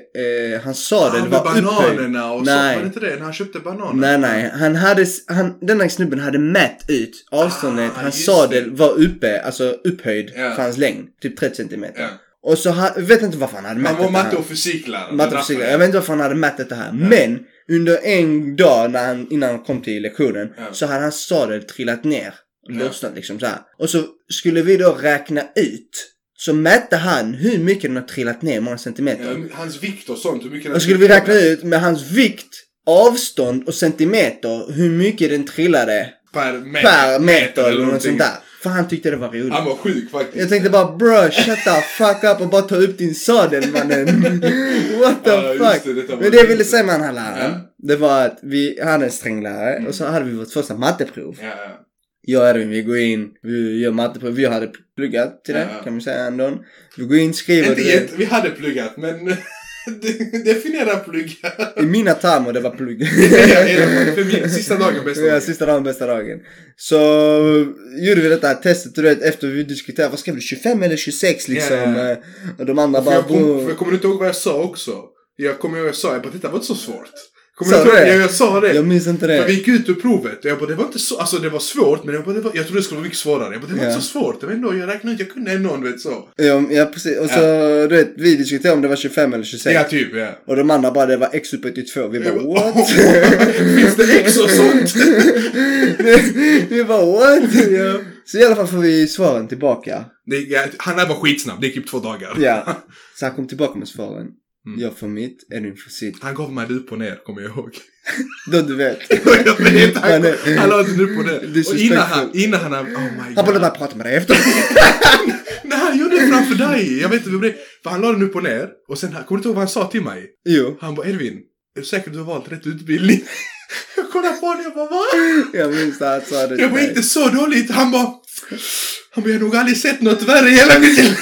eh, hans sadel Han var med upphöjd. bananerna och Nej. så. Var det inte det? När han köpte bananer? Nej, nej. Han hade, han, den här snubben hade mätt ut avståndet. Ah, hans sadel det. var uppe, alltså upphöjd Ja. för hans längd. Typ 30 centimeter. Ja. Och så, ha, jag vet inte varför han hade mätt Han var matte här. och fysiklärare. Matte och Det är fysik. därför. Jag vet inte varför han hade mätt detta här. Men under en dag när han, innan han kom till lektionen så hade hans sadel trillat ner. Lossnat liksom så här. Och så skulle vi då räkna ut. Så mätte han hur mycket den har trillat ner, många centimeter. Ja, hans vikt och sånt, hur mycket Och skulle vi räkna ut med hans vikt, avstånd och centimeter hur mycket den trillade per meter, per meter eller något någonting. sånt där. För han tyckte det var roligt. Han var sjuk faktiskt. Jag tänkte bara bro, shut the fuck up och bara ta upp din sadel mannen. What the Ja, fuck. det, Men det jag ville säga med den här läraren, Ja. det var att vi hade en sträng lärare och så hade vi vårt första matteprov. Ja. Jag och Edvin, vi går in, vi gör matteprov. Vi hade pluggat till det, Ja. kan man säga ändå. Vi går in, skriver. Inte du jätte, vi hade pluggat men de- definiera plugga. I mina termer det var plugg. Ja, ja, för min, sista dagen bästa Ja, dagen. sista dagen, bästa dagen. Så gjorde vi detta här testet, du vet, efter vi diskuterade, vad skrev du, 25 eller 26 liksom? Ja, ja, ja. eh, Och de andra För bara, jag, kom, jag kommer inte ihåg vad jag sa också. Jag kommer ihåg vad jag sa, jag bara detta var inte så svårt. Kommer du ihåg? det? Ja, jag sa det. Jag minns inte För vi det. gick ut ur provet och jag bara det var inte så, alltså det var svårt men jag bara det var, jag trodde det skulle vara mycket svårare. Jag bara det var Ja. inte så svårt. Jag vet ändå, jag räknade ut, jag kunde ändå du vet så. Ja, ja precis. Och så, du vet, vi diskuterade om det var 25 eller 26. Ja typ ja. Och de andra bara, det var x upphöjt till 2. Vi bara, bara, what? Finns det X och sånt? vi bara, what? Ja. Så i alla fall får vi svaren tillbaka. Det, ja, han där var skitsnabb, det gick typ två dagar. Ja. Så han kom tillbaka med svaren. Mm. Jag får mitt, Edvin får sitt. Han gav mig upp och ner, kommer jag ihåg. Då du vet. jag vet, han, Han är- han la den upp och ner. Och innan han, innan han, oh my Han god. borde bara prata med dig efter. Nej, han gjorde det framför dig. Jag vet inte vad det För han la den upp och ner. Och sen, kommer du inte ihåg vad han sa till mig? Jo. Han bara, Edvin, är du säker du har valt rätt utbildning? jag kollade på honom, jag bara, va? Jag minns att han sa det Jag var inte så dåligt. Han bara, han bara, jag har nog aldrig sett något värre i hela mitt liv.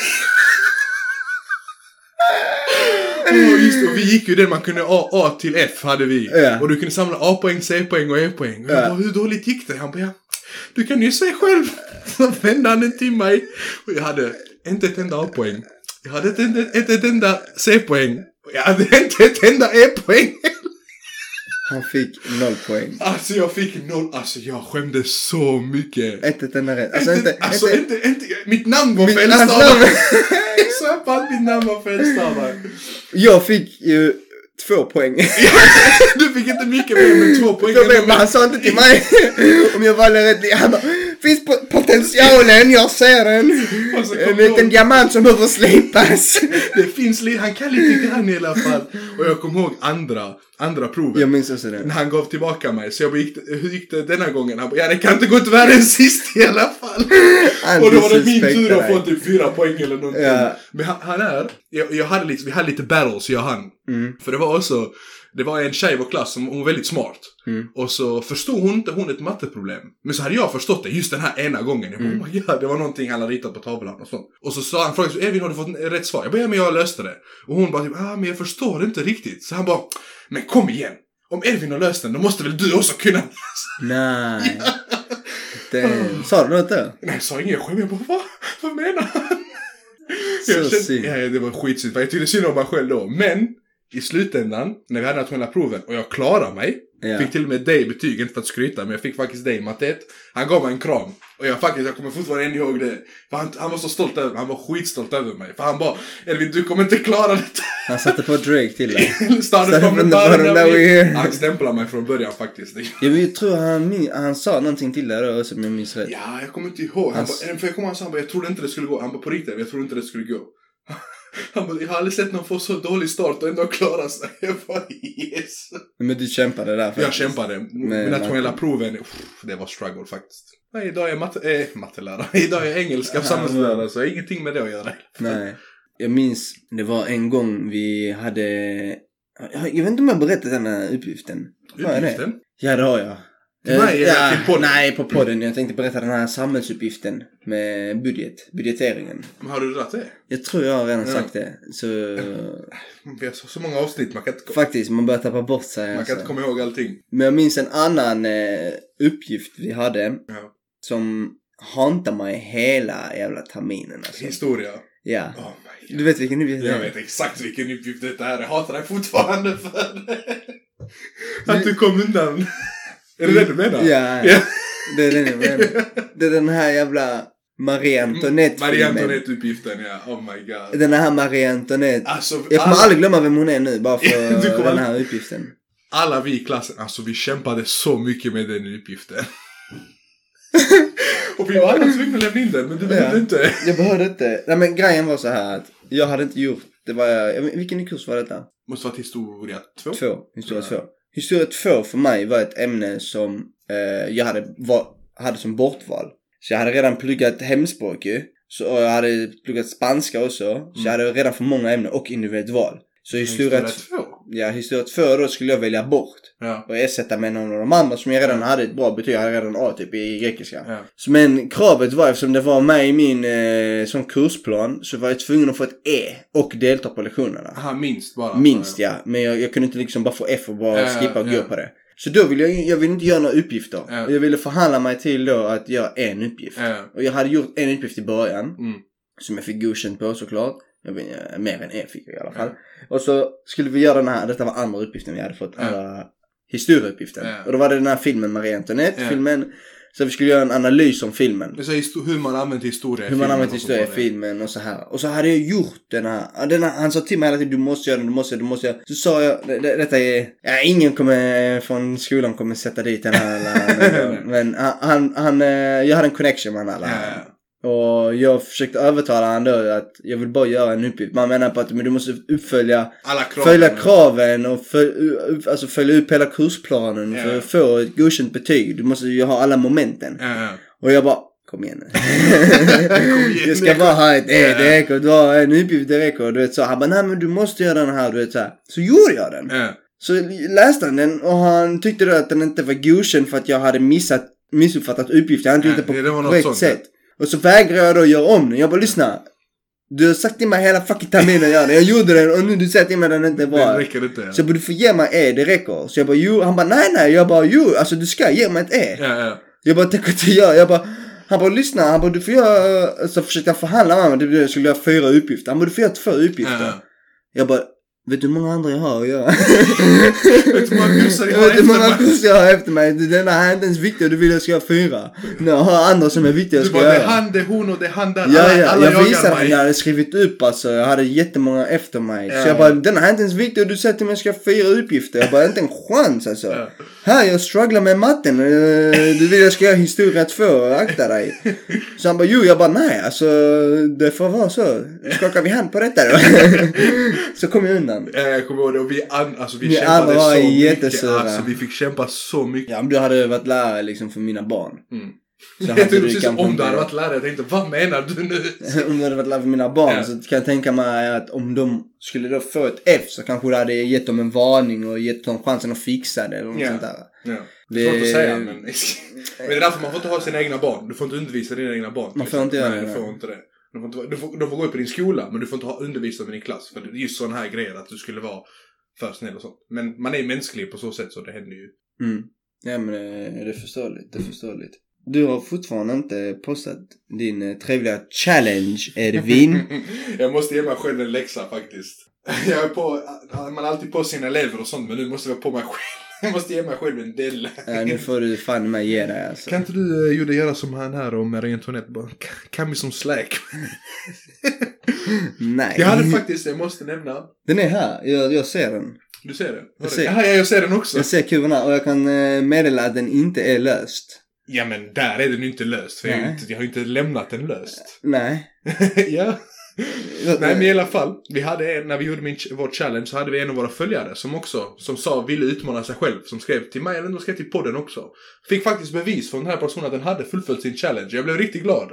Vi gick ju den man kunde A, A till F hade vi. Ja. Och du kunde samla A-poäng, C-poäng och E-poäng. Och jag Ja. bara, hur dåligt gick det? Han bara, ja, du kan ju se själv. Så vände han den till mig. Och jag hade inte ett enda A-poäng. Jag hade inte, inte, inte ett enda C-poäng. Jag hade inte ett enda E-poäng. Han fick noll poäng. Alltså jag fick noll, alltså jag skämdes så mycket. Inte ett enda rätt. Alltså inte, inte... alltså inte inte, inte, mitt namn var felstavat. svär på att mitt namn var felstavat. jag fick ju två poäng. Du fick inte mycket mer men två poäng. Jag vet, men han sa inte till mig om jag valde rätt. Han bara, finns po- potentialen, jag ser den. En liten diamant som behöver slipas. Det finns lite, han kan lite grann i alla fall. Och jag kommer ihåg andra, andra provet. Jag minns också När det. han gav tillbaka mig, så jag bara, gick hur gick det denna gången? Han bara, ja det kan inte gått värre än sist i alla fall. Och då var det min tur att få typ fyra poäng eller någonting. Ja. Men han, han är, jag, jag hade lite, vi hade lite battles jag och han. Mm. För det var också, det var en tjej i vår klass som hon var väldigt smart. Mm. Och så förstod hon inte hon ett matteproblem. Men så hade jag förstått det just den här ena gången. Jag bara, Mm. oh my god, det var någonting han hade ritat på tavlan och sånt. Och så sa han, frågade Evin har du fått rätt svar? Jag bara, ja men jag löste det. Och hon bara, typ, ah men jag förstår inte riktigt. Så han bara, men kom igen. Om Edvin har löst den, då måste väl du också kunna Nej. Det, sa du något då? Nej, jag sa inget. Jag skämde. Jag bara, vad? Vad menar han? Så synd. Ja, det var skitsynd. Jag tyckte synd om mig själv då. Men i slutändan, när vi hade nationella proven och jag klarade mig. Ja. Fick till och med dig betyg, inte för att skryta, men jag fick faktiskt dig i matte 1. Han gav mig en kram. Och jag faktiskt, jag kommer fortfarande än ihåg det. För han, han var så stolt över mig, han var skitstolt över mig. För han bara, Elvin du kommer inte klara detta. Han satte på Drake till dig. Started from the bottom. Han stämplade mig från början faktiskt. Jag vill- tror han, han sa någonting till dig då som jag minns rätt. Ja, jag kommer inte ihåg. Han Hans- bara, för jag kommer ihåg han sa, han jag trodde inte det skulle gå. Han bara, på riktigt, jag trodde inte det skulle gå. Han bara, jag har aldrig sett någon få så dålig start och ändå klara sig. Jag bara, yes. Men du kämpade där Jag faktiskt. kämpade. Med nationella proven, det var struggle faktiskt. Nej, idag är jag matte, äh, mattelärare. Idag är jag engelska och samhällslärare, så jag har ingenting med det att göra. Nej. Jag minns, det var en gång vi hade... Jag vet inte om jag berättat den här uppgiften. Jag? Uppgiften? Ja, det har jag. Mig eller ja, till podden? Nej, på podden. Jag tänkte berätta den här samhällsuppgiften med budget, budgeteringen. Men har du dragit det? Jag tror jag har redan Ja. sagt det. Så Vi har så, så många avsnitt, man kan inte, faktiskt, man börjar tappa bort sig. man kan Alltså. inte komma ihåg allting. Men jag minns en annan eh, uppgift vi hade Ja. som hantade mig hela jävla terminen alltså. Historia. Ja. Oh. Du vet vilken uppgift det Jag är? vet exakt vilken uppgift det är. Jag hatar dig fortfarande för. Att du kom undan. Är det det du menar? Ja, Ja. det är den jag menar. Det är den här jävla Marie Marie Antoinette-filmen. Antoinette-uppgiften, ja. Oh my god. Den här Marie Antoinette. Alltså, Jag kommer alla, aldrig glömma vem hon är nu bara för den här uppgiften. alla vi i klassen, alltså vi kämpade så mycket med den uppgiften. Och vi var alla tvungna att lämna in den, men du behövde Ja. inte. Jag behövde inte. Nej men grejen var så här att jag hade inte gjort, det var, vilken kurs var detta? Måste varit historia två. Två. Historia Ja. Historia två för mig var ett ämne som eh, jag hade, var, hade som bortval. Så jag hade redan pluggat hemspråk ju. Så, jag hade pluggat spanska också. Så jag hade redan för många ämnen och individuellt val. Så historia, Historia t- två. Ja, historia två då skulle jag välja bort. Ja. Och ersätta med någon av de andra som jag redan hade ett bra betyg. Jag hade redan A typ i grekiska. Ja. Men kravet var eftersom det var med i min eh, som kursplan så var jag tvungen att få ett E och delta på lektionerna. Aha, minst bara. Minst ja. Men jag, jag kunde inte liksom bara få F och bara Ja, skippa och gå på det. Så då ville jag, jag ville inte göra några uppgifter. Ja. Jag ville förhandla mig till då att göra en uppgift. Och jag hade gjort en uppgift i början. Mm. Som jag fick godkänt på såklart. Vet, mer än E fick jag i alla fall. Och så skulle vi göra den här, detta var andra uppgiften vi hade fått. Ja. Andra historieuppgiften. Ja. Och då var det den här filmen Marie Antoinette, Ja. filmen. Så vi skulle göra en analys om filmen. Så hur man använt historia i Hur man använt så historia i filmen och så här. Och så hade jag gjort den här. ja, Den här han sa till mig hela tiden du måste göra den, du måste göra den, du måste göra. Så sa jag, det, det, detta är, ja, ingen kommer från skolan kommer sätta dit den här läraren. Men han, han, eh, jag hade en connection med. Ja. Och jag försökte övertala honom då att jag vill bara göra en uppgift. Man menar på att men du måste uppfölja, Alla krav. följa kraven och föl, upp- alltså följa upp hela kursplanen Ja. för att få ett godkänt betyg. Du måste ju ha alla momenten. Ja. Och jag bara, kom igen nu. jag ska bara ha ett E, Ja. det räcker. Du har en uppgift, det räcker. Du vet så. Han bara, nej men du måste göra den här, du vet så här. Så gjorde jag den. Så läste han den och han tyckte då att den inte var godkänd för att jag hade missat, missuppfattat uppgiften. Det var på korrekt sånt, sätt. Och så vägrade jag då göra om den. Jag bara, lyssna. Du har sagt till mig hela fucking terminen att göra det. Jag gjorde den och nu du säger till mig att den inte är bra. Det räcker inte. Så jag bara, du får ge mig E, det räcker. Så jag bara, jo. Han bara, nej nej. Jag bara, jo. Alltså du ska ge mig ett E. Ja, ja. Jag bara, tänk att jag Jag bara, han bara, lyssna. Han bara, du får göra... Så försökte jag förhandla med honom. Jag skulle göra fyra uppgifter. Han bara, du får göra två uppgifter. Ja. Jag bara, vet du hur många andra jag har att göra? Vet du hur många kursar jag har du många efter mig? jag har efter mig? Denna här är inte ens viktig och du vill att jag ska göra fyra. Har jag andra som är viktiga jag Du ska bara, det är göra. han, det är hon och det är han där. Ja, alla, ja, alla jag visade mig. att jag hade skrivit upp alltså. Jag hade jättemånga efter mig. Ja. Så jag bara, den här är inte ens viktig och du säger till mig att jag ska göra fyra uppgifter. Jag bara, inte en chans alltså. Ja. Här, jag strugglar med matten. Eh, Du vill jag ska göra historia två, akta dig. Så han bara, jo, jag bara, nej alltså det får vara så. Skakar vi hand på detta då? så kom jag undan. Eh, Jag kommer ihåg det och vi, an, alltså, vi Vi kämpade andra var så mycket. jättesura. Alltså vi fick kämpa så mycket. Ja, men du hade varit lärare liksom för mina barn. Mm. Så Jag tänkte precis om du hade varit lärare, jag tänkte vad menar du nu? om du hade varit lärare för mina barn Ja. så kan jag tänka mig att om de skulle då få ett F så kanske du hade gett dem en varning och gett dem chansen att fixa det eller något Ja. sånt där. Ja. Det- Svårt att säga men... men det är därför man får inte ha sina egna barn. Du får inte undervisa dina egna barn. Man får inte göra det, nej. får inte det. Du får, inte, du, får, du får gå upp i din skola men du får inte ha undervisa med din klass. För det är just sån här grejer att du skulle vara för snäll och sånt. Men man är mänsklig på så sätt så det händer ju. Mm. Ja men det, det är förståeligt, det är förståeligt. Du har fortfarande inte postat din eh, trevliga challenge Edvin. jag måste ge mig själv en läxa faktiskt. Jag är på, man är alltid på sina elever och sånt men nu måste jag vara på mig själv. Jag måste ge mig själv en del. ja, nu får du fan med ge dig alltså. Kan inte du uh, Jude göra som han här och Marie Antoinette bara kan vi som slack? Nej. Jag hade faktiskt, jag måste nämna. Den är här, jag, jag ser den. Du ser den? Jag ser. Jaha, ja, jag ser den också. Jag ser kuben här och jag kan eh, meddela att den inte är löst. Ja men där är den ju inte löst för jag har, ju Nej. inte, jag har ju inte lämnat den löst. Nej. ja. Nej men i alla fall, vi hade en, när vi gjorde min, vår challenge så hade vi en av våra följare som också, som sa ville utmana sig själv, som skrev till mig, eller skrev till podden också. Fick faktiskt bevis från den här personen att den hade fullföljt sin challenge. Jag blev riktigt glad.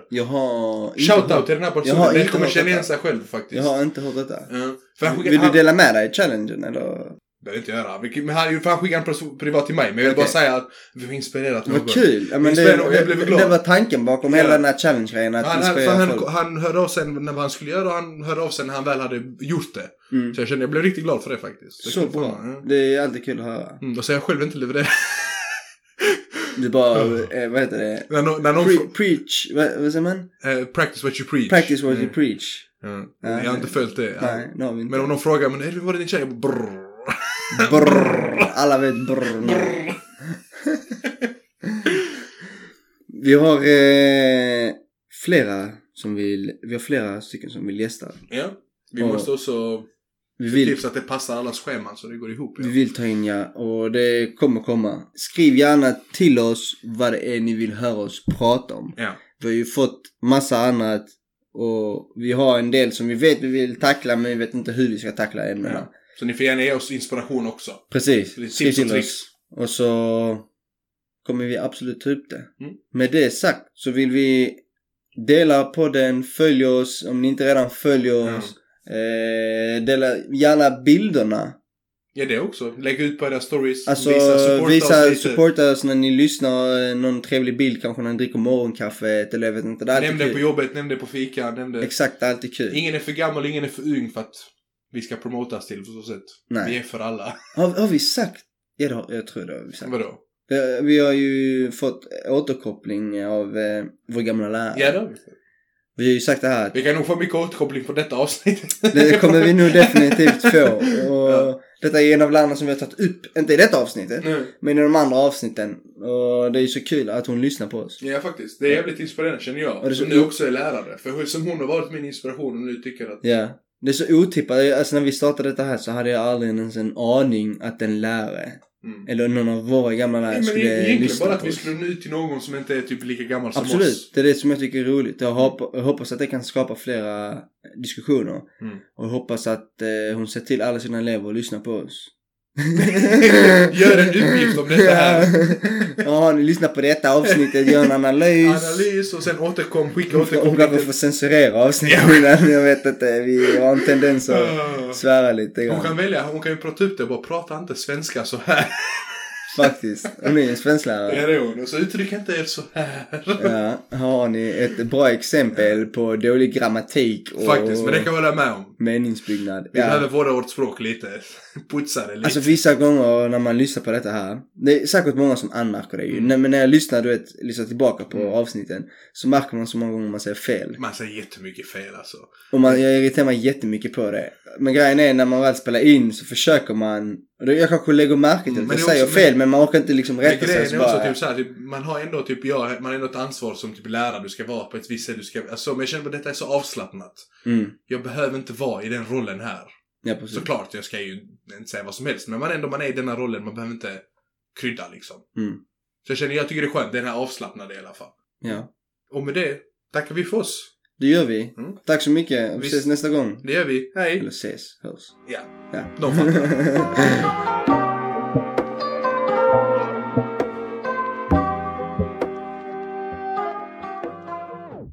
Inte Shoutout till den här personen, har den kommer känna igen sig själv faktiskt. Jag har inte hört detta. Han skickade, Vill du dela med dig i challengen eller? Behöver inte göra. Men han, skickade en privat till mig. Men jag vill bara Okej. säga att vi har inspirerat någon. Vad kul! Ja, men det, jag blev glad. det var tanken bakom Ja. hela den här challenge-grejen. Att Han, han, han, folk. han hörde av sig när han skulle göra och han hörde av sig när han väl hade gjort det. Mm. Så jag kände, jag blev riktigt glad för det faktiskt. Det Så bra. fan, ja. Det är alltid kul att höra. Mm, och så jag själv inte levererat. Du bara, eh, vad heter det? när, när någon Pre- preach, vad, vad säger man? eh, practice what you preach. Practice what Mm. you preach. Ja. Ja, jag har inte följt det. Nej, vi inte. Men om någon frågar, men var det din tjej? Bara, brrr. Brrr. Alla vet brrr. nu. Vi har eh, flera som vill, vi har flera stycken som vill gästa. Ja. Vi Och- måste också Vi se vill, till så att det passar allas scheman så det går ihop. Ja. vi vill ta in ja, och det kommer komma. Skriv gärna till oss vad det är ni vill höra oss prata om. Ja. Vi har ju fått massa annat och vi har en del som vi vet vi vill tackla men vi vet inte hur vi ska tackla ämnena. Ja. Så ni får gärna ge oss inspiration också. Precis. Skriv och till tricks. oss. Och så kommer vi absolut ta upp det. Mm. Med det sagt så vill vi dela podden, följ oss om ni inte redan följer oss. Eh, dela gärna bilderna. Ja, det också. Lägg ut på era stories. Alltså visa, supporta visa, oss lite. supporta oss när ni lyssnar. eh, Någon trevlig bild kanske när ni dricker morgonkaffet eller jag vet inte. Det Nämn det på jobbet, nämn det på fika, nämn det. Exakt, det är alltid kul. Ingen är för gammal, ingen är för ung för att vi ska promotas till på så sätt. Nej. Vi är för alla. Har, har vi sagt? Ja, det har, jag tror det har vi sagt. Vadå? Vi, har ju fått återkoppling av eh, vår gamla lärare. Ja, det har vi. Vi har ju sagt det här att Vi kan nog få mycket återkoppling på detta avsnitt. det kommer vi nog definitivt få. Och Ja. Detta är en av lärarna som vi har tagit upp, inte i detta avsnittet, Nej. men i de andra avsnitten. Och det är ju så kul att hon lyssnar på oss. Ja, faktiskt. Det är jävligt inspirerande känner jag. Och det är så som nu också är lärare. För som hon har varit min inspiration och nu tycker att... Ja. Det är så otippat. Alltså när vi startade detta här så hade jag aldrig ens en aning att en lärare, Mm. eller någon av våra gamla lärare Nej, skulle egentligen lyssna bara på att vi oss. skulle nå ut till någon som inte är typ lika gammal som Absolut, oss. det är det som jag tycker är roligt. Jag hoppas, att det kan skapa flera diskussioner. Mm. Och hoppas att eh, hon ser till alla sina elever och lyssnar på oss. Gör en uppgift om detta här. ja, ni lyssnar på detta avsnittet, gör en analys. Analys och sen återkom, skicka Hon, får- hon återkom. kanske får censurera avsnittet innan, jag vet inte. Vi har en tendens att Ah. svära lite Hon grann. kan välja, hon kan ju prata ut det bara prata inte svenska så här. Faktiskt. Hon är en Ja svensklärare. det är hon. Och så uttryck inte er så här. Ja, har ni ett bra exempel på dålig grammatik och Faktiskt, men det kan jag hålla med om. Meningsbyggnad. Vi Ja. behöver vårda vårt språk lite. Putsa det lite. Alltså vissa gånger när man lyssnar på detta här, det är säkert många som anmärker det ju. Mm. Men när jag lyssnar, du vet, lyssnar tillbaka på Mm. avsnitten så märker man så många gånger man säger fel. Man säger jättemycket fel alltså. Och man, jag irriterar mig jättemycket på det. Men grejen är när man väl spelar in så försöker man, jag kanske lägger märke till Mm, att men jag säger fel men man orkar inte liksom Men rätta sig. grejen är också bara, typ såhär, typ, man har ändå typ, ja, man har ändå ett ansvar som typ lärare. Du ska vara på ett visst sätt. Du ska, alltså, men jag känner att detta är så avslappnat. mm, Jag behöver inte vara i den rollen här. ja precis. Såklart, jag ska ju inte säga vad som helst. Men man ändå, man är i denna rollen. Man behöver inte krydda liksom. Mm, Så jag känner, jag tycker det är skönt. Den här avslappnade i alla fall. ja. Och med det tackar vi för oss. Det gör vi. Mm. Tack så mycket. Vi ses nästa gång. Det gör vi. Hej! Eller ses, hörs. Ja, Ja. de fattar.